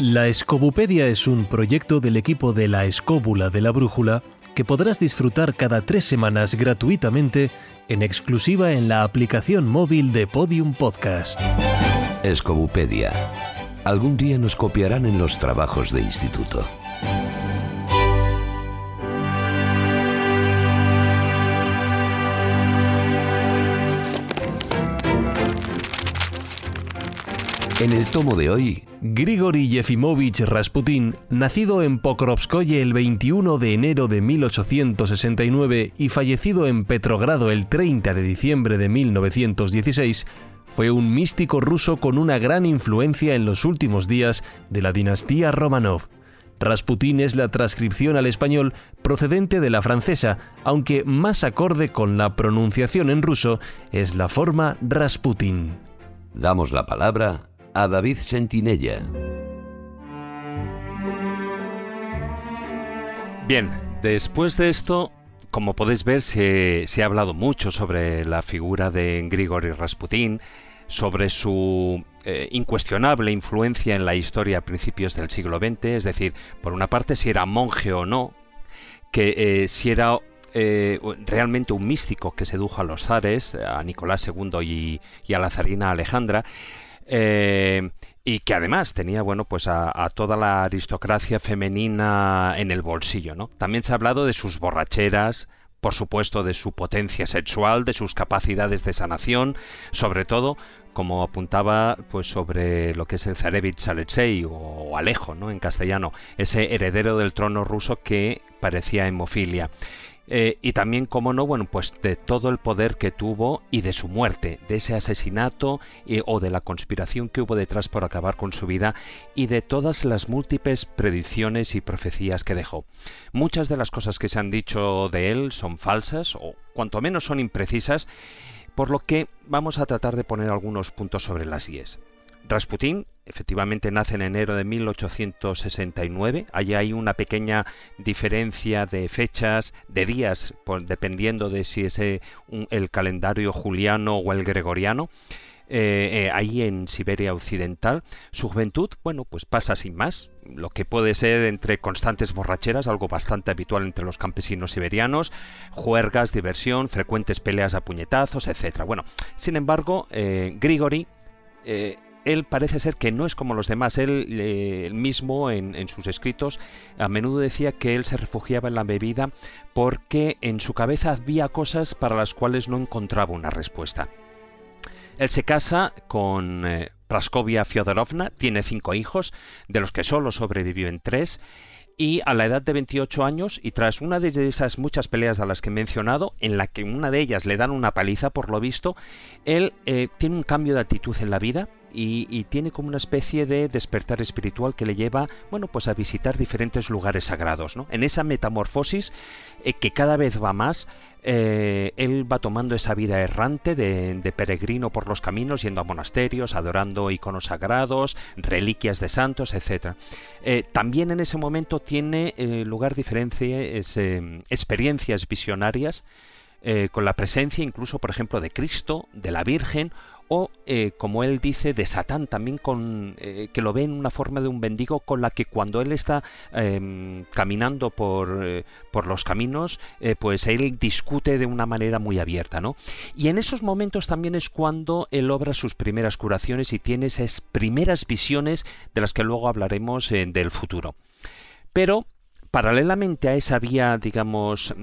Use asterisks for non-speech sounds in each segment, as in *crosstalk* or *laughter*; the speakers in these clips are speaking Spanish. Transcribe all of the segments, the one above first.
La Escobupedia es un proyecto del equipo de la Escóbula de la Brújula que podrás disfrutar cada tres semanas gratuitamente en exclusiva en la aplicación móvil de Podium Podcast. Escobupedia. Algún día nos copiarán en los trabajos de instituto. En el tomo de hoy, Grigori Yefimovich Rasputin, nacido en Pokrovskoye el 21 de enero de 1869 y fallecido en Petrogrado el 30 de diciembre de 1916, fue un místico ruso con una gran influencia en los últimos días de la dinastía Romanov. Rasputin es la transcripción al español procedente de la francesa, aunque más acorde con la pronunciación en ruso es la forma Rasputin. damos la palabra a David Sentinella. Bien, después de esto, como podéis ver, se, se ha hablado mucho sobre la figura de Grigori Rasputin, sobre su eh, incuestionable influencia en la historia a principios del siglo XX, es decir, por una parte si era monje o no, que eh, si era eh, realmente un místico que sedujo a los zares, a Nicolás II y, y a la zarina Alejandra, eh, y que además tenía bueno pues a, toda la aristocracia femenina en el bolsillo no también se ha hablado de sus borracheras por supuesto de su potencia sexual de sus capacidades de sanación sobre todo como apuntaba pues sobre lo que es el Zarevich Alexei o Alejo no en castellano ese heredero del trono ruso que parecía hemofilia eh, y también, como no, bueno, pues de todo el poder que tuvo y de su muerte, de ese asesinato eh, o de la conspiración que hubo detrás por acabar con su vida y de todas las múltiples predicciones y profecías que dejó. Muchas de las cosas que se han dicho de él son falsas o cuanto menos son imprecisas, por lo que vamos a tratar de poner algunos puntos sobre las IES. Rasputín efectivamente nace en enero de 1869. Allí hay una pequeña diferencia de fechas, de días, dependiendo de si es eh, un, el calendario juliano o el gregoriano. Eh, eh, ahí en Siberia Occidental. Su juventud, bueno, pues pasa sin más, lo que puede ser entre constantes borracheras, algo bastante habitual entre los campesinos siberianos, juergas, diversión, frecuentes peleas a puñetazos, etc. Bueno, sin embargo, eh, Grigori él parece ser que no es como los demás. Él, eh, mismo en, sus escritos a menudo decía que él se refugiaba en la bebida porque en su cabeza había cosas para las cuales no encontraba una respuesta. Él se casa con eh, Praskovia Fyodorovna, tiene cinco hijos, de los que solo sobreviven tres, y a la edad de 28 años y tras una de esas muchas peleas a las que he mencionado, en la que una de ellas le dan una paliza por lo visto, él eh, tiene un cambio de actitud en la vida, y, tiene como una especie de despertar espiritual que le lleva, bueno, pues a visitar diferentes lugares sagrados, ¿no? En esa metamorfosis eh, que cada vez va más, eh, él va tomando esa vida errante de, peregrino por los caminos, yendo a monasterios, adorando iconos sagrados, reliquias de santos, etc. Eh, también en ese momento tiene lugar diferentes experiencias visionarias con la presencia incluso, por ejemplo, de Cristo, de la Virgen o eh, como él dice de Satán también con eh, que lo ve en una forma de un bendigo con la que cuando él está eh, caminando por, por, los caminos pues él discute de una manera muy abierta no y en esos momentos también es cuando él obra sus primeras curaciones y tiene esas primeras visiones de las que luego hablaremos del futuro. Pero paralelamente a esa vía digamos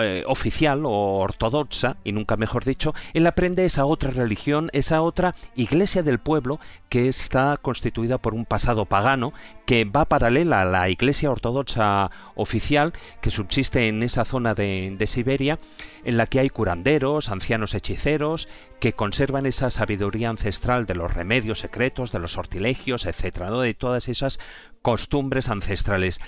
eh, oficial o ortodoxa, y nunca mejor dicho, él aprende esa otra religión, esa otra iglesia del pueblo que está constituida por un pasado pagano que va paralela a la iglesia ortodoxa oficial que subsiste en esa zona de, de Siberia, en la que hay curanderos, ancianos hechiceros, que conservan esa sabiduría ancestral de los remedios secretos, de los sortilegios, etcétera, de todas esas costumbres ancestrales.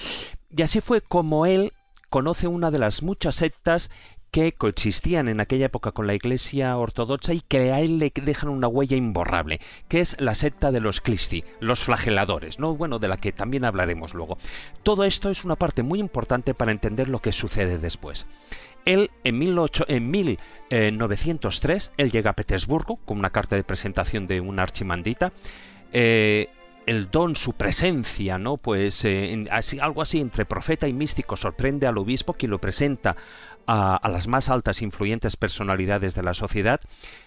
Y así fue como él conoce una de las muchas sectas que coexistían en aquella época con la Iglesia ortodoxa y que a él le dejan una huella imborrable, que es la secta de los Clisti, los flageladores, ¿no? Bueno, de la que también hablaremos luego. Todo esto es una parte muy importante para entender lo que sucede después. Él en, 18, en 1903, él llega a Petersburgo con una carta de presentación de una archimandita, eh, el don, su presencia, ¿no? Pues eh, algo así entre profeta y místico sorprende al obispo que lo presenta a, las más altas influyentes personalidades de la sociedad.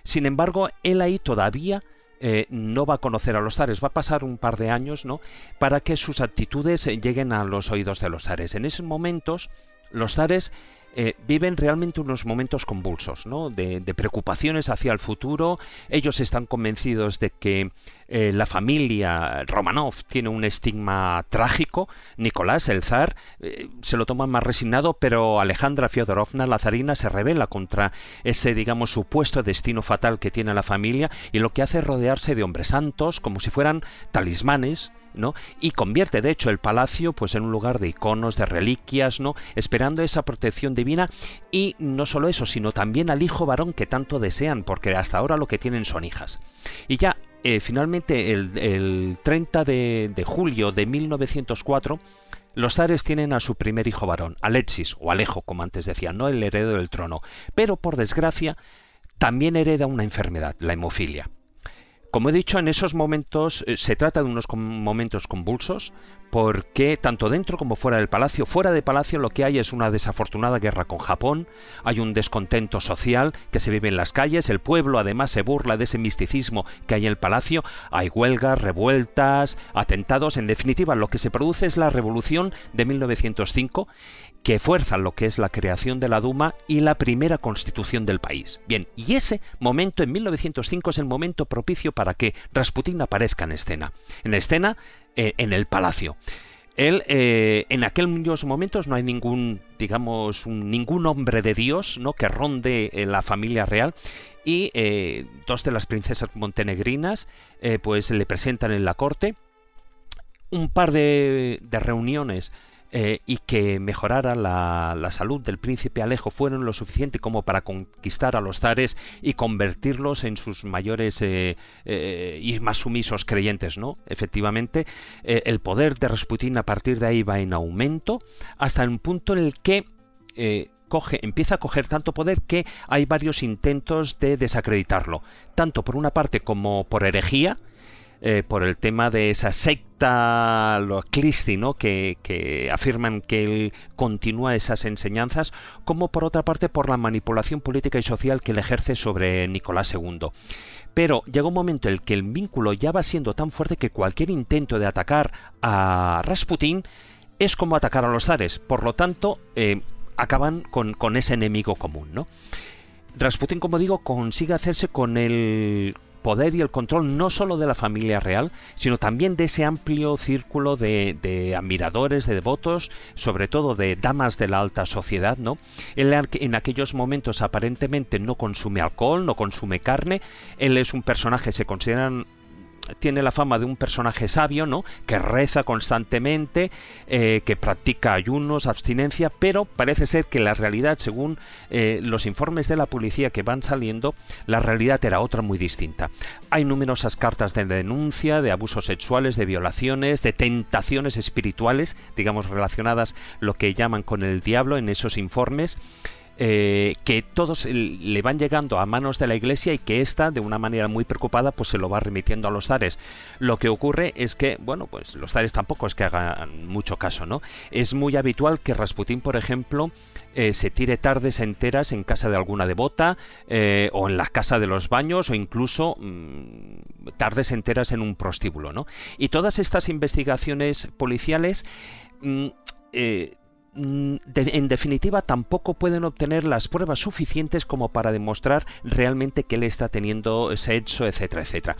Sin embargo, él ahí todavía eh, no va a conocer a los zares, va a pasar un par de años, ¿no? Para que sus actitudes lleguen a los oídos de los zares. En esos momentos, los zares eh, viven realmente unos momentos convulsos, ¿no? de, preocupaciones hacia el futuro. Ellos están convencidos de que eh, la familia Romanov tiene un estigma trágico. Nicolás, el zar, eh, se lo toma más resignado, pero Alejandra Fyodorovna, la zarina, se revela contra ese, digamos, supuesto destino fatal que tiene la familia y lo que hace es rodearse de hombres santos, como si fueran talismanes y convierte de hecho el palacio pues en un lugar de iconos, de reliquias, ¿no? Esperando esa protección divina y no solo eso, sino también al hijo varón que tanto desean, porque hasta ahora lo que tienen son hijas. Y ya eh, finalmente el, 30 de, julio de 1904 los zares tienen a su primer hijo varón, Alexis, o Alejo, como antes decían, no el heredero del trono, pero por desgracia también hereda una enfermedad, la hemofilia. Como he dicho, en esos momentos eh, se trata de unos momentos convulsos, porque tanto dentro como fuera del palacio, fuera de palacio lo que hay es una desafortunada guerra con Japón, hay un descontento social que se vive en las calles, el pueblo además se burla de ese misticismo que hay en el palacio, hay huelgas, revueltas, atentados, en definitiva lo que se produce es la revolución de 1905 que fuerza lo que es la creación de la Duma y la primera constitución del país. Bien, y ese momento en 1905 es el momento propicio para que Rasputín aparezca en escena. En escena, eh, en el palacio. Él, eh, en aquellos momentos no hay ningún, digamos, ningún hombre de Dios, ¿no? Que ronde eh, la familia real y dos de las princesas montenegrinas, pues le presentan en la corte un par de, de reuniones eh, y que mejorara la, salud del príncipe Alejo fueron lo suficiente como para conquistar a los zares y convertirlos en sus mayores eh, eh, y más sumisos creyentes, ¿no? Efectivamente, el poder de Rasputín a partir de ahí va en aumento hasta un punto en el que Coge, empieza a coger tanto poder que hay varios intentos de desacreditarlo, tanto por una parte como por herejía, eh, por el tema de esa secta, los Clisti, ¿no? que, que afirman que él continúa esas enseñanzas, como por otra parte por la manipulación política y social que él ejerce sobre Nicolás II. Pero llega un momento en el que el vínculo ya va siendo tan fuerte que cualquier intento de atacar a Rasputin es como atacar a los zares. Por lo tanto, eh, acaban con, con, ese enemigo común, ¿no? Rasputin, como digo, consigue hacerse con el poder y el control no solo de la familia real, sino también de ese amplio círculo de, admiradores, de devotos, sobre todo de damas de la alta sociedad, ¿no? Él en aquellos momentos aparentemente no consume alcohol, no consume carne, él es un personaje, se consideran tiene la fama de un personaje sabio, ¿no? Que reza constantemente, eh, que practica ayunos, abstinencia, pero parece ser que la realidad, según eh, los informes de la policía que van saliendo, la realidad era otra muy distinta. Hay numerosas cartas de denuncia, de abusos sexuales, de violaciones, de tentaciones espirituales, digamos relacionadas lo que llaman con el diablo en esos informes. Eh, que todos le van llegando a manos de la iglesia y que ésta, de una manera muy preocupada, pues se lo va remitiendo a los zares. Lo que ocurre es que, bueno, pues los zares tampoco es que hagan mucho caso, ¿no? Es muy habitual que Rasputín, por ejemplo, eh, se tire tardes enteras en casa de alguna devota eh, o en la casa de los baños o incluso mm, tardes enteras en un prostíbulo, ¿no? Y todas estas investigaciones policiales mm, Mm, en definitiva tampoco pueden obtener las pruebas suficientes como para demostrar realmente que él está teniendo sexo, etcétera, etcétera.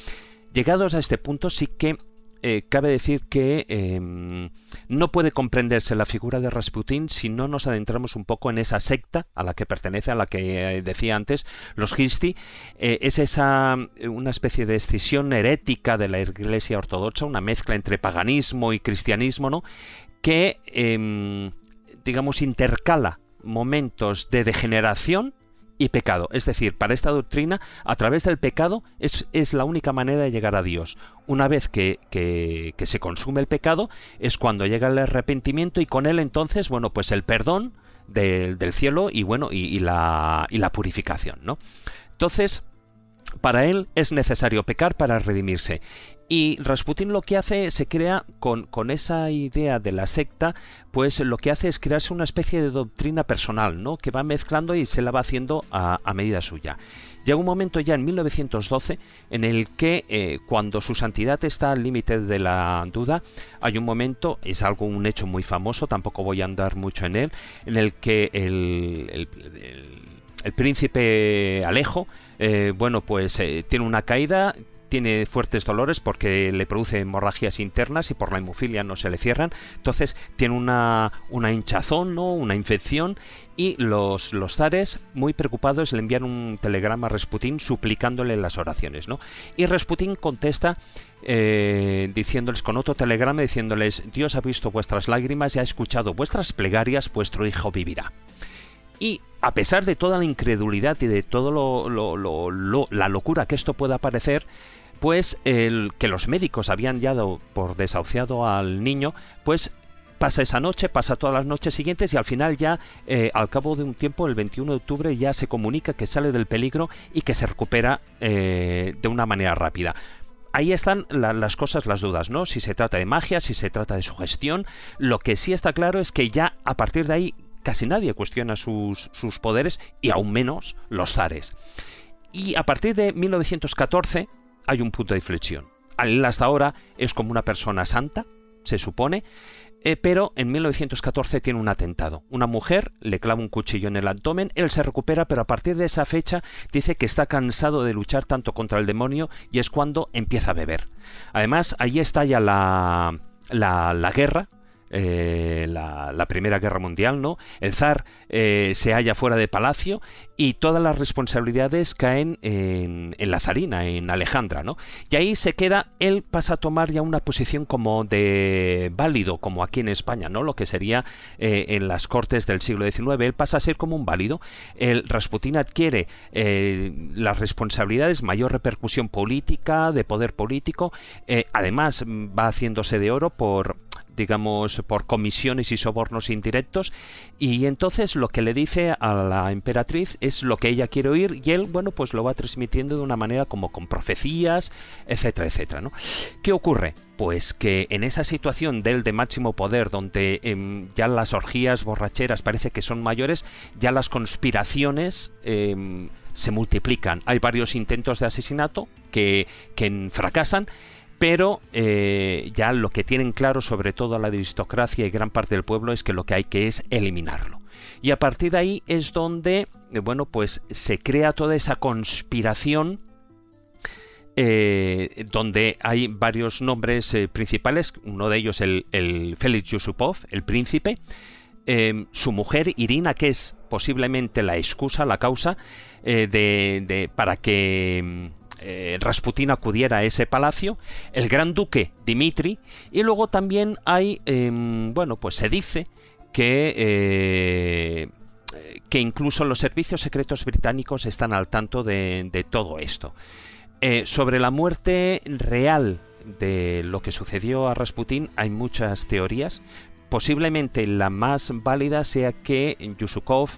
Llegados a este punto sí que eh, cabe decir que em, no puede comprenderse la figura de Rasputin si no nos adentramos un poco en esa secta a la que pertenece, a la que eh, decía antes, los Histi. Eh, es esa una especie de escisión herética de la Iglesia Ortodoxa, una mezcla entre paganismo y cristianismo, ¿no? que em, digamos, intercala momentos de degeneración y pecado. Es decir, para esta doctrina, a través del pecado es, es la única manera de llegar a Dios. Una vez que, que, se consume el pecado, es cuando llega el arrepentimiento y con él entonces, bueno, pues el perdón del, del cielo y bueno, y, y, la, y la purificación, ¿no? Entonces, para él es necesario pecar para redimirse. Y Rasputín lo que hace, se crea con, con, esa idea de la secta, pues lo que hace es crearse una especie de doctrina personal, ¿no? Que va mezclando y se la va haciendo a, a medida suya. Llega un momento ya en 1912 en el que eh, cuando su santidad está al límite de la duda, hay un momento, es algo, un hecho muy famoso, tampoco voy a andar mucho en él, en el que el, el, príncipe Alejo, eh, bueno, pues eh, tiene una caída, tiene fuertes dolores porque le produce hemorragias internas y por la hemofilia no se le cierran. Entonces tiene una, una hinchazón, ¿no? una infección y los, los zares, muy preocupados, le envían un telegrama a Rasputín suplicándole las oraciones. ¿no? Y Rasputín contesta eh, diciéndoles con otro telegrama diciéndoles Dios ha visto vuestras lágrimas y ha escuchado vuestras plegarias, vuestro hijo vivirá. Y a pesar de toda la incredulidad y de toda lo, la locura que esto pueda parecer, pues el que los médicos habían dado por desahuciado al niño, pues pasa esa noche, pasa todas las noches siguientes y al final ya, eh, al cabo de un tiempo, el 21 de octubre, ya se comunica que sale del peligro y que se recupera eh, de una manera rápida. Ahí están las cosas, las dudas, ¿no? Si se trata de magia, si se trata de sugestión. Lo que sí está claro es que ya a partir de ahí casi nadie cuestiona sus, sus poderes y aún menos los zares. Y a partir de 1914, hay un punto de inflexión. Él hasta ahora es como una persona santa, se supone, eh, pero en 1914 tiene un atentado. Una mujer le clava un cuchillo en el abdomen, él se recupera, pero a partir de esa fecha dice que está cansado de luchar tanto contra el demonio y es cuando empieza a beber. Además, allí estalla la, la, la guerra, eh, la, Primera Guerra Mundial, ¿no? El zar eh, se halla fuera de palacio y todas las responsabilidades caen en, la zarina, en Alejandra, ¿no? Y ahí se queda, él pasa a tomar ya una posición como de válido, como aquí en España, ¿no? Lo que sería eh, en las cortes del siglo XIX, él pasa a ser como un válido. El Rasputín adquiere las responsabilidades, mayor repercusión política, de poder político, además va haciéndose de oro por digamos, por comisiones y sobornos indirectos, y entonces lo que le dice a la emperatriz es lo que ella quiere oír, y él, bueno, pues lo va transmitiendo de una manera como con profecías, etcétera, etcétera, ¿no? ¿Qué ocurre? Pues que en esa situación del de máximo poder, donde em, ya las orgías borracheras parece que son mayores, ya las conspiraciones em, se multiplican. Hay varios intentos de asesinato que, que fracasan pero eh, ya lo que tienen claro sobre todo la aristocracia y gran parte del pueblo es que lo que hay que es eliminarlo. Y a partir de ahí es donde, eh, bueno, pues se crea toda esa conspiración eh, donde hay varios nombres principales, uno de ellos el, el Félix Yusupov, el príncipe, su mujer Irina, que es posiblemente la excusa, la causa de, para que eh, Rasputín acudiera a ese palacio, el gran duque Dimitri, y luego también hay, em, bueno, pues se dice que, eh, que incluso los servicios secretos británicos están al tanto de, todo esto. Eh, sobre la muerte real de lo que sucedió a Rasputín hay muchas teorías. Posiblemente la más válida sea que Yusupov,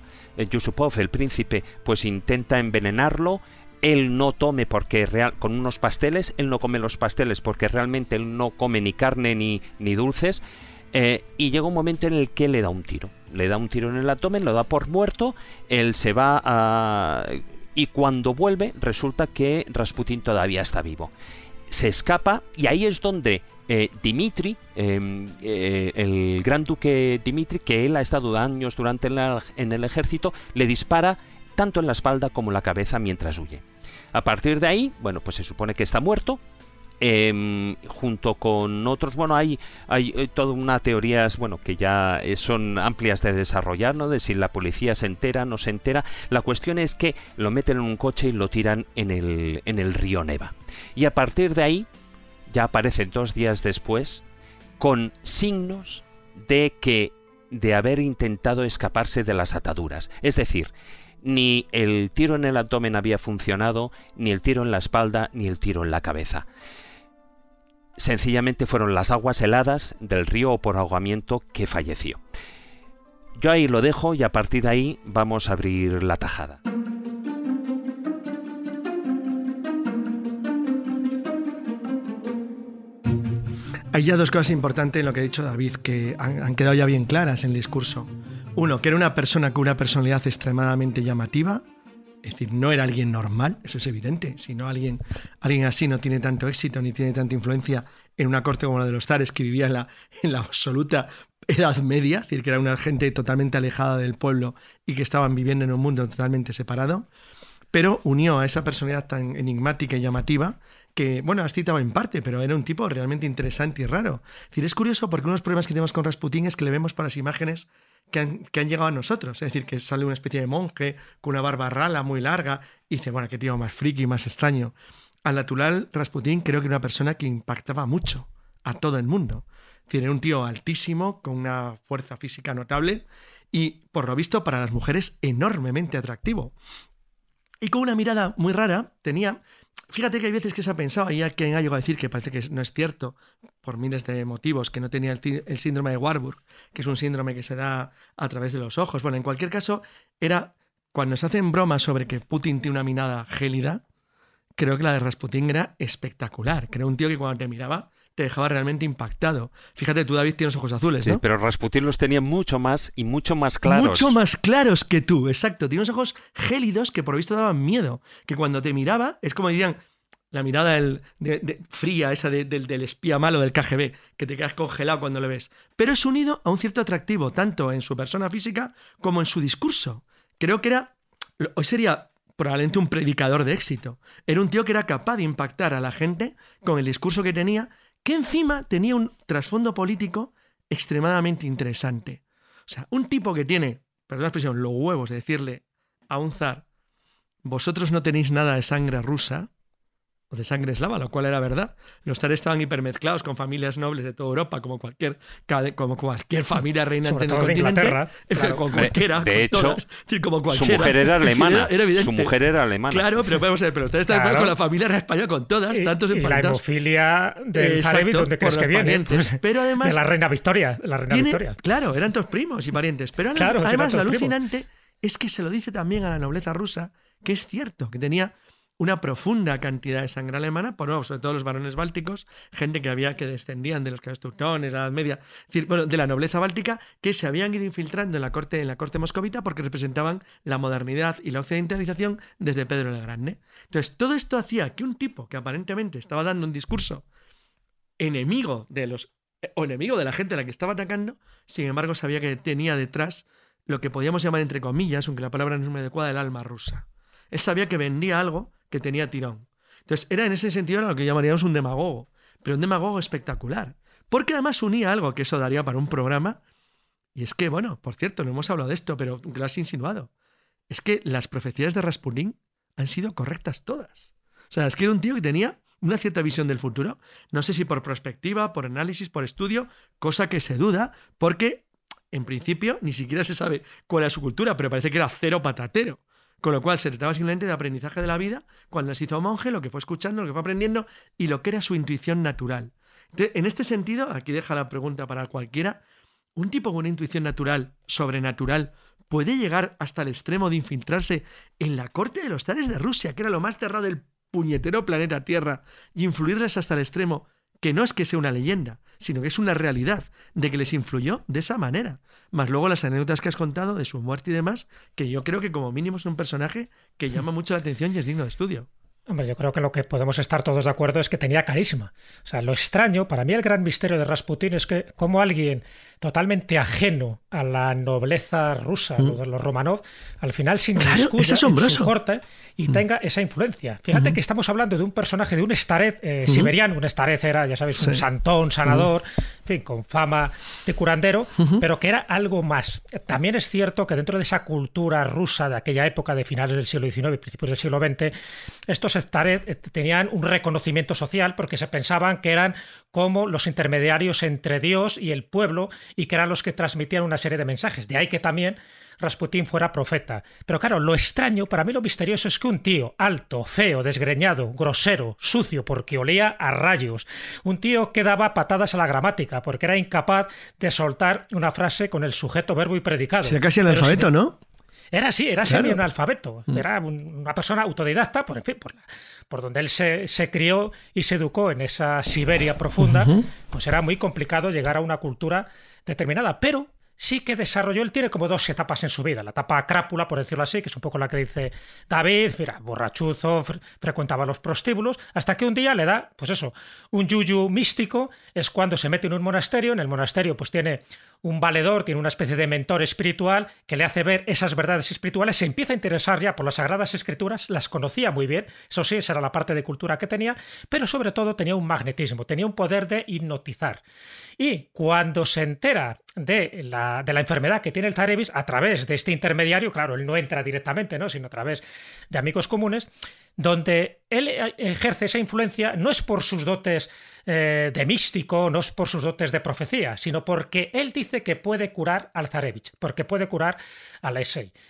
Yusupov el príncipe, pues intenta envenenarlo, él no tome porque real, con unos pasteles, él no come los pasteles porque realmente él no come ni carne ni, ni dulces. Eh, y llega un momento en el que le da un tiro. Le da un tiro en el abdomen, lo da por muerto, él se va a... Y cuando vuelve resulta que Rasputin todavía está vivo. Se escapa y ahí es donde eh, Dimitri, em, eh, el gran duque Dimitri, que él ha estado años durante en el ejército, le dispara tanto en la espalda como en la cabeza mientras huye. A partir de ahí, bueno, pues se supone que está muerto. Em, junto con otros, bueno, hay, hay eh, toda una teorías, bueno, que ya eh, son amplias de desarrollar, ¿no? De si la policía se entera, no se entera. La cuestión es que lo meten en un coche y lo tiran en el, en el río Neva. Y a partir de ahí, ya aparece dos días después, con signos de que de haber intentado escaparse de las ataduras. Es decir, ni el tiro en el abdomen había funcionado, ni el tiro en la espalda, ni el tiro en la cabeza. Sencillamente fueron las aguas heladas del río o por ahogamiento que falleció. Yo ahí lo dejo y a partir de ahí vamos a abrir la tajada. Hay ya dos cosas importantes en lo que ha dicho David que han, han, quedado ya bien claras en el discurso. Uno, que era una persona con una personalidad extremadamente llamativa, es decir, no era alguien normal, eso es evidente. Si no alguien, alguien así no tiene tanto éxito ni tiene tanta influencia en una corte como la de los Zares, que vivía en la, en la absoluta Edad Media, es decir, que era una gente totalmente alejada del pueblo y que estaban viviendo en un mundo totalmente separado, pero unió a esa personalidad tan enigmática y llamativa que, bueno, has citado en parte, pero era un tipo realmente interesante y raro. Es es curioso porque uno de los problemas que tenemos con Rasputín es que le vemos por las imágenes que han, que han, llegado a nosotros. Es decir, que sale una especie de monje con una barba rala muy larga y dice, bueno, qué tío más friki, más extraño. Al natural, Rasputín creo que era una persona que impactaba mucho a todo el mundo. Es decir, era un tío altísimo, con una fuerza física notable y, por lo visto, para las mujeres enormemente atractivo. Y con una mirada muy rara, tenía Fíjate que hay veces que se ha pensado, y quien ha llegado a decir que parece que no es cierto, por miles de motivos, que no tenía el, el, síndrome de Warburg, que es un síndrome que se da a través de los ojos. Bueno, en cualquier caso, era cuando se hacen bromas sobre que Putin tiene una mirada gélida, creo que la de Rasputin era espectacular. Era un tío que cuando te miraba te dejaba realmente impactado. Fíjate, tú, David, tienes ojos azules, ¿no? Sí, pero Rasputin los tenía mucho más y mucho más claros. Mucho más claros que tú, exacto. Tiene unos ojos gélidos que por visto daban miedo. Que cuando te miraba, es como dirían, la mirada del, de, de, fría, esa de, del, del, espía malo del KGB, que te quedas congelado cuando lo ves. Pero es unido a un cierto atractivo, tanto en su persona física como en su discurso. Creo que era, hoy sería probablemente un predicador de éxito. Era un tío que era capaz de impactar a la gente con el discurso que tenía que encima tenía un trasfondo político extremadamente interesante. O sea, un tipo que tiene, perdón la expresión, los huevos de decirle a un zar, vosotros no tenéis nada de sangre rusa, o de sangre eslava, lo cual era verdad. Los zares estaban hipermezclados con familias nobles de toda Europa, como cualquier, como cualquier familia reinante en el continente. *laughs* Claro. Con cualquiera, de hecho, todas, como su mujer era *laughs* alemana. Era, era su mujer era alemana. Claro, pero podemos ver, pero ustedes están claro. con la familia española, con todas, y, tantos y la hemofilia del Zarevic, ¿dónde crees que viene? Pues, *laughs* pero además... De la reina Victoria. La reina tiene, Victoria. Claro, eran todos primos y parientes. Pero claro, además lo alucinante es que se lo dice también a la nobleza rusa, que es cierto, que tenía una profunda cantidad de sangre alemana, por, sobre todo los varones bálticos, gente que había que descendían de los teutones, la Edad Media, bueno, de la nobleza báltica, que se habían ido infiltrando en la corte, en la corte moscovita porque representaban la modernidad y la occidentalización desde Pedro el Grande. Entonces, todo esto hacía que un tipo que aparentemente estaba dando un discurso enemigo de los o enemigo de la gente a la que estaba atacando, sin embargo sabía que tenía detrás lo que podíamos llamar entre comillas, aunque la palabra no es muy adecuada, el alma rusa. Él sabía que vendía algo que tenía tirón. Entonces, era en ese sentido lo que llamaríamos un demagogo, pero un demagogo espectacular. Porque además unía algo que eso daría para un programa. Y es que, bueno, por cierto, no hemos hablado de esto, pero lo has insinuado. Es que las profecías de Rasputin han sido correctas todas. O sea, es que era un tío que tenía una cierta visión del futuro. No sé si por perspectiva, por análisis, por estudio, cosa que se duda, porque en principio ni siquiera se sabe cuál era su cultura, pero parece que era cero patatero. Con lo cual se trataba simplemente de aprendizaje de la vida, cuando se hizo monje, lo que fue escuchando, lo que fue aprendiendo y lo que era su intuición natural. En este sentido, aquí deja la pregunta para cualquiera, ¿un tipo con una intuición natural, sobrenatural, puede llegar hasta el extremo de infiltrarse en la corte de los zares de Rusia, que era lo más cerrado del puñetero planeta Tierra, y influirles hasta el extremo que no es que sea una leyenda, sino que es una realidad, de que les influyó de esa manera. Más luego las anécdotas que has contado de su muerte y demás, que yo creo que como mínimo es un personaje que llama mucho la atención y es digno de estudio. Hombre, yo creo que lo que podemos estar todos de acuerdo es que tenía carisma. O sea, lo extraño, para mí el gran misterio de Rasputin es que como alguien totalmente ajeno a la nobleza rusa, mm. los Romanov, al final sin claro, es asombroso. corte y mm. tenga esa influencia. Fíjate mm. que estamos hablando de un personaje, de un staret eh, siberiano. Un staret era, ya sabéis, un sí. santón, sanador, en fin, con fama de curandero, pero que era algo más. También es cierto que dentro de esa cultura rusa de aquella época, de finales del siglo XIX y principios del siglo XX, estos staret tenían un reconocimiento social porque se pensaban que eran como los intermediarios entre Dios y el pueblo y que eran los que transmitían una serie de mensajes. De ahí que también Rasputín fuera profeta. Pero claro, lo extraño, para mí lo misterioso es que un tío alto, feo, desgreñado, grosero, sucio, porque olía a rayos, un tío que daba patadas a la gramática, porque era incapaz de soltar una frase con el sujeto, verbo y predicado. Sería casi el alfabeto, ¿no? Era así, era semi-analfabeto, mm. era una persona autodidacta, por, en fin, por, por donde él se, se, crió y se educó en esa Siberia profunda, pues era muy complicado llegar a una cultura determinada, pero sí que desarrolló, él tiene como dos etapas en su vida. La etapa crápula, por decirlo así, que es un poco la que dice David, mira, borrachuzo, frecuentaba los prostíbulos, hasta que un día le da, pues eso, un yuyu místico, es cuando se mete en un monasterio, en el monasterio pues tiene un valedor, tiene una especie de mentor espiritual que le hace ver esas verdades espirituales, se empieza a interesar ya por las sagradas escrituras, las conocía muy bien, eso sí, esa era la parte de cultura que tenía, pero sobre todo tenía un magnetismo, tenía un poder de hipnotizar. Y cuando se entera de la, de la enfermedad que tiene el Zarevis, a través de este intermediario, claro, él no entra directamente, ¿no? sino a través de amigos comunes, donde él ejerce esa influencia no es por sus dotes eh, de místico, no es por sus dotes de profecía, sino porque él dice que puede curar al Zarevich, porque puede curar a la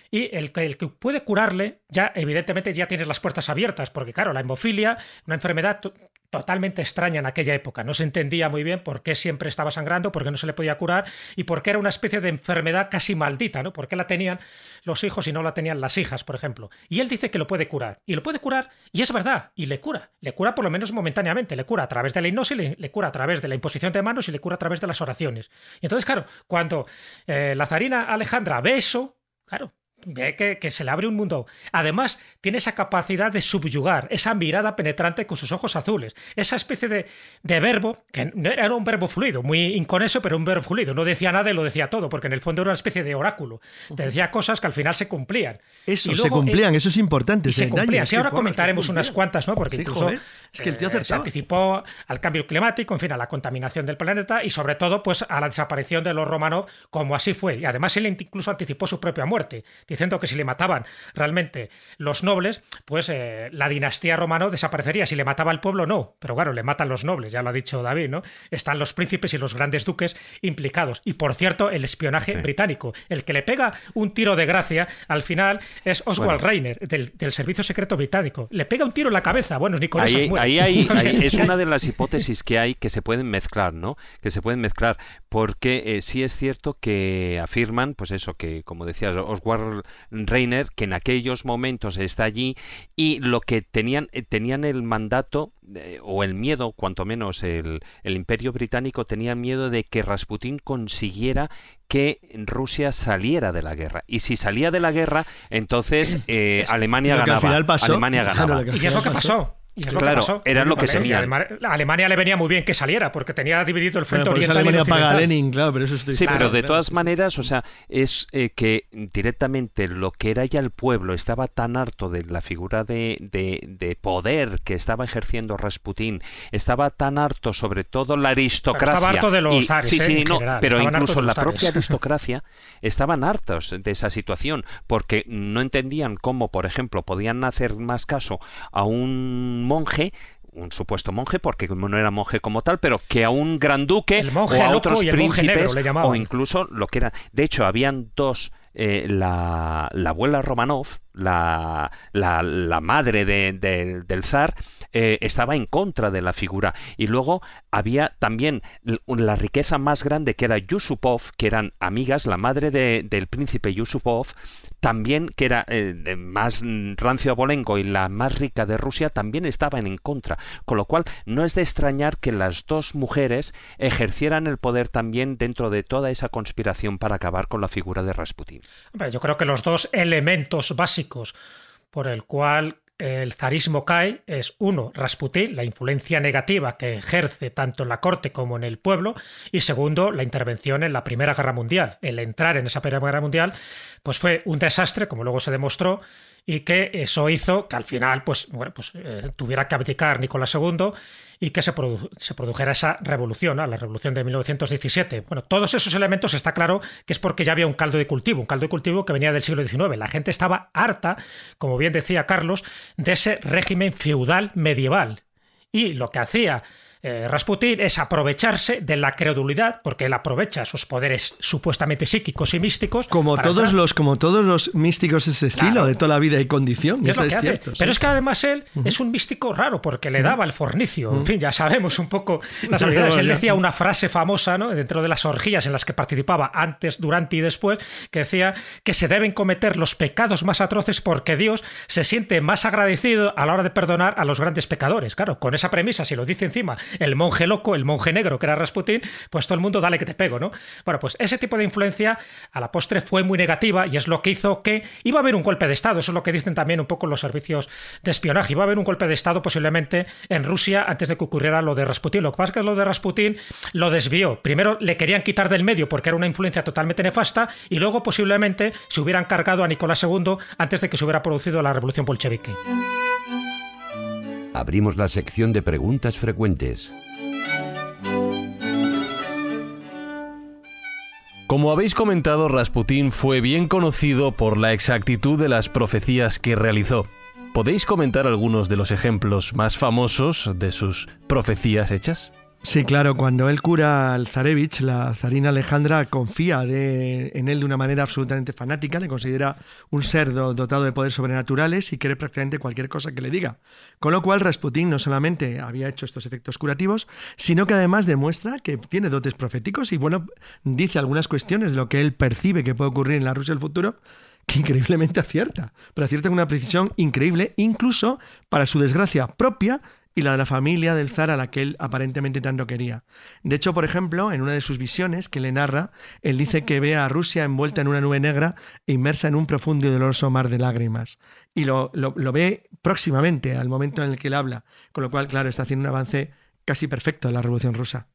Y el, el que puede curarle, ya evidentemente ya tienes las puertas abiertas, porque claro, la hemofilia, una enfermedad totalmente extraña en aquella época. No se entendía muy bien por qué siempre estaba sangrando, por qué no se le podía curar y por qué era una especie de enfermedad casi maldita, ¿no? ¿Por qué la tenían los hijos y no la tenían las hijas, por ejemplo? Y él dice que lo puede curar. Y lo puede curar, y es verdad, y le cura. Le cura por lo menos momentáneamente. Le cura a través de la hipnosis, le, cura a través de la imposición de manos y le cura a través de las oraciones. Y entonces, claro, cuando eh, la zarina Alejandra ve eso, claro, ve que, se le abre un mundo. Además, tiene esa capacidad de subyugar, esa mirada penetrante con sus ojos azules, esa especie de, de verbo, que era un verbo fluido, muy inconeso, pero un verbo fluido. No decía nada y lo decía todo, porque en el fondo era una especie de oráculo. Te decía cosas que al final se cumplían. Eso, se cumplían, eso es importante. se cumplían. Sí, ahora comentaremos unas cuantas, ¿no? Porque incluso es que el tío eh, se anticipó al cambio climático, en fin, a la contaminación del planeta y sobre todo, pues a la desaparición de los Romanov, como así fue. Y además él incluso anticipó su propia muerte diciendo que si le mataban realmente los nobles, pues eh, la dinastía romano desaparecería. Si le mataba el pueblo, no. Pero claro, le matan los nobles, ya lo ha dicho David, ¿no? Están los príncipes y los grandes duques implicados. Y por cierto, el espionaje británico. El que le pega un tiro de gracia al final es Oswald Reiner, del, servicio secreto británico. Le pega un tiro en la cabeza. Bueno, ni con ahí, ahí, es una de las hipótesis que hay que se pueden mezclar, ¿no? Que se pueden mezclar. Porque eh, sí es cierto que afirman, pues eso, que como decías, Oswald Reiner, que en aquellos momentos está allí y lo que tenían, eh, tenían el mandato eh, o el miedo, cuanto menos el, el imperio británico tenía miedo de que Rasputín consiguiera que Rusia saliera de la guerra. Y si salía de la guerra, entonces eh, Alemania ganaba. Alemania ganaba. y es lo que pasó claro, era lo que se A Alemania le venía muy bien que saliera, porque tenía dividido el frente oriental Alemania y paga Lenin, claro, pero eso Sí, pero de todas maneras, o sea, es eh, que directamente lo que era ya el pueblo estaba tan harto de la figura de, de, poder que estaba ejerciendo Rasputín, estaba tan harto sobre todo la aristocracia. estaba harto de los zares, Sí, sí, ¿eh? no, pero incluso la propia *laughs* aristocracia estaban hartos de esa situación, porque no entendían cómo, por ejemplo, podían hacer más caso a un monje un supuesto monje, porque no era monje como tal, pero que a un gran duque o a otros príncipes o incluso lo que era. De hecho, habían dos. Eh, la, la, abuela Romanov, la, la, la madre de, del zar, eh, estaba en contra de la figura. Y luego había también la riqueza más grande que era Yusupov, que eran amigas, la madre del príncipe Yusupov, también, que era eh, más rancio abolengo y la más rica de Rusia, también estaban en contra. Con lo cual, no es de extrañar que las dos mujeres ejercieran el poder también dentro de toda esa conspiración para acabar con la figura de Rasputín. Yo creo que los dos elementos básicos por el cual el zarismo cae es, uno, Rasputín, la influencia negativa que ejerce tanto en la corte como en el pueblo, y segundo, la intervención en la Primera Guerra Mundial. El entrar en esa Primera Guerra Mundial pues fue un desastre, como luego se demostró, y que eso hizo que al final pues, bueno, pues, eh, tuviera que abdicar Nicolás II y que se, produjera esa revolución, la revolución de 1917. Bueno, todos esos elementos está claro que es porque ya había un caldo de cultivo, un caldo de cultivo que venía del siglo XIX. La gente estaba harta, como bien decía Carlos, de ese régimen feudal medieval. Y lo que hacía eh, Rasputín es aprovecharse de la credulidad, porque él aprovecha sus poderes supuestamente psíquicos y místicos. Como todos los, como todos los místicos de ese estilo, de toda la vida y condición. Es cierto, Pero es que además él es un místico raro, porque le daba el fornicio. En fin, ya sabemos un poco las habilidades. Él decía una frase famosa, ¿no? Dentro de las orgías en las que participaba antes, durante y después, que decía que se deben cometer los pecados más atroces porque Dios se siente más agradecido a la hora de perdonar a los grandes pecadores. Claro, con esa premisa, si lo dice encima el monje loco, el monje negro que era Rasputín, pues todo el mundo dale que te pego, ¿no? Bueno, pues ese tipo de influencia a la postre fue muy negativa y es lo que hizo que iba a haber un golpe de Estado. Eso es lo que dicen también un poco los servicios de espionaje. Iba a haber un golpe de Estado posiblemente en Rusia antes de que ocurriera lo de Rasputín. Lo que pasa es que lo de Rasputín lo desvió. Primero le querían quitar del medio porque era una influencia totalmente nefasta y luego posiblemente se hubieran cargado a Nicolás II antes de que se hubiera producido la revolución bolchevique. Abrimos la sección de preguntas frecuentes. Como habéis comentado, Rasputín fue bien conocido por la exactitud de las profecías que realizó. ¿Podéis comentar algunos de los ejemplos más famosos de sus profecías hechas? Sí, claro, cuando él cura al zarevich, la zarina Alejandra confía en él de una manera absolutamente fanática, le considera un ser dotado de poderes sobrenaturales y quiere prácticamente cualquier cosa que le diga. Con lo cual Rasputín no solamente había hecho estos efectos curativos, sino que además demuestra que tiene dotes proféticos y bueno, dice algunas cuestiones de lo que él percibe que puede ocurrir en la Rusia del futuro que increíblemente acierta, pero acierta con una precisión increíble, incluso para su desgracia propia, y la de la familia del zar a la que él aparentemente tanto quería. De hecho, por ejemplo, en una de sus visiones que le narra, él dice que ve a Rusia envuelta en una nube negra e inmersa en un profundo y doloroso mar de lágrimas. Y lo, lo, ve próximamente, al momento en el que él habla, con lo cual, claro, está haciendo un avance casi perfecto en la Revolución Rusa.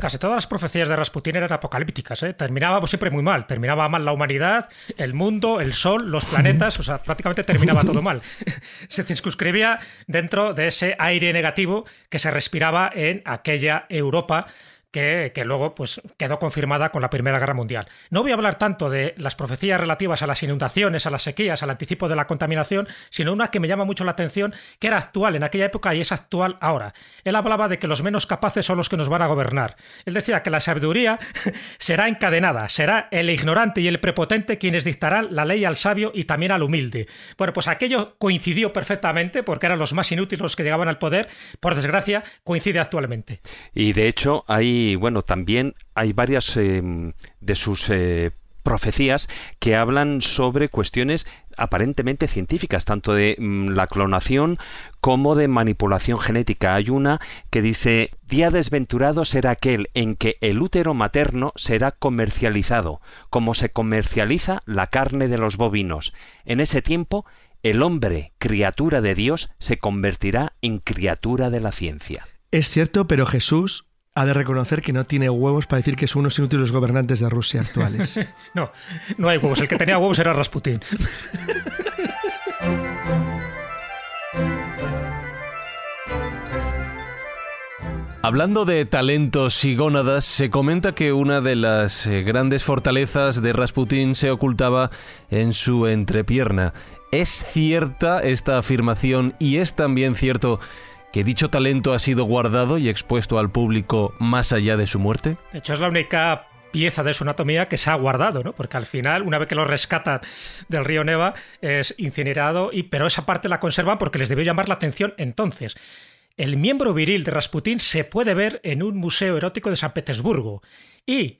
Casi todas las profecías de Rasputín eran apocalípticas. ¿eh? Terminaba siempre muy mal. Terminaba mal la humanidad, el mundo, el sol, los *laughs* planetas. O sea, prácticamente terminaba todo mal. *laughs* Se circunscribía dentro de ese aire negativo que se respiraba en aquella Europa que, luego pues, quedó confirmada con la Primera Guerra Mundial. No voy a hablar tanto de las profecías relativas a las inundaciones, a las sequías, al anticipo de la contaminación, sino una que me llama mucho la atención, que era actual en aquella época y es actual ahora. Él hablaba de que los menos capaces son los que nos van a gobernar. Él decía que la sabiduría *laughs* será encadenada, será el ignorante y el prepotente quienes dictarán la ley al sabio y también al humilde. Bueno, pues aquello coincidió perfectamente porque eran los más inútiles los que llegaban al poder. Por desgracia, coincide actualmente. Y de hecho, hay y bueno, también hay varias em, de sus eh, profecías que hablan sobre cuestiones aparentemente científicas, tanto de mm, la clonación como de manipulación genética. Hay una que dice, día desventurado será aquel en que el útero materno será comercializado, como se comercializa la carne de los bovinos. En ese tiempo, el hombre, criatura de Dios, se convertirá en criatura de la ciencia. Es cierto, pero Jesús ha de reconocer que no tiene huevos para decir que son unos inútiles gobernantes de Rusia actuales. *laughs* no, no hay huevos. El que tenía huevos era Rasputín. Hablando de talentos y gónadas, se comenta que una de las eh, grandes fortalezas de Rasputín se ocultaba en su entrepierna. ¿Es cierta esta afirmación y es también cierto que dicho talento ha sido guardado y expuesto al público más allá de su muerte? De hecho, es la única pieza de su anatomía que se ha guardado, ¿no? Porque al final, una vez que lo rescatan del río Neva, es incinerado, y, pero esa parte la conservan porque les debió llamar la atención entonces. El miembro viril de Rasputín se puede ver en un museo erótico de San Petersburgo y,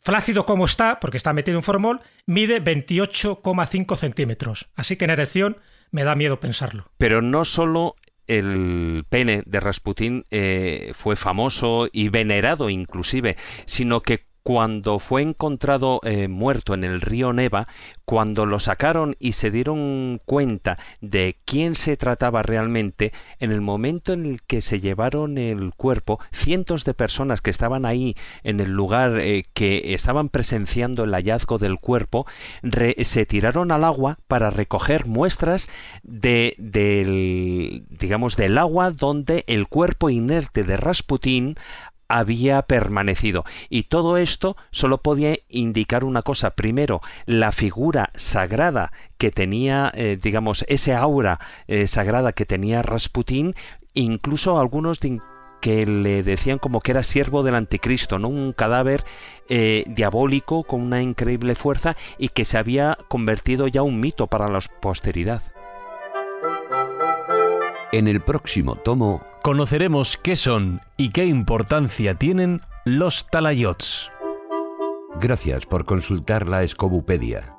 flácido como está, porque está metido en formol, mide 28,5 centímetros. Así que en erección me da miedo pensarlo. Pero no solo el pene de Rasputín eh, fue famoso y venerado inclusive, sino que cuando fue encontrado eh, muerto en el río Neva, cuando lo sacaron y se dieron cuenta de quién se trataba realmente, en el momento en el que se llevaron el cuerpo, cientos de personas que estaban ahí en el lugar eh, que estaban presenciando el hallazgo del cuerpo, se tiraron al agua para recoger muestras de, del, digamos, del agua donde el cuerpo inerte de Rasputín había permanecido. Y todo esto solo podía indicar una cosa. Primero, la figura sagrada que tenía, eh, digamos, ese aura eh, sagrada que tenía Rasputín, incluso algunos que le decían como que era siervo del anticristo, ¿no? Un cadáver eh, diabólico con una increíble fuerza y que se había convertido ya un mito para la posteridad. En el próximo tomo conoceremos qué son y qué importancia tienen los talayots. Gracias por consultar la Escobupedia.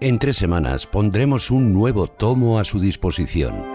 En tres semanas pondremos un nuevo tomo a su disposición.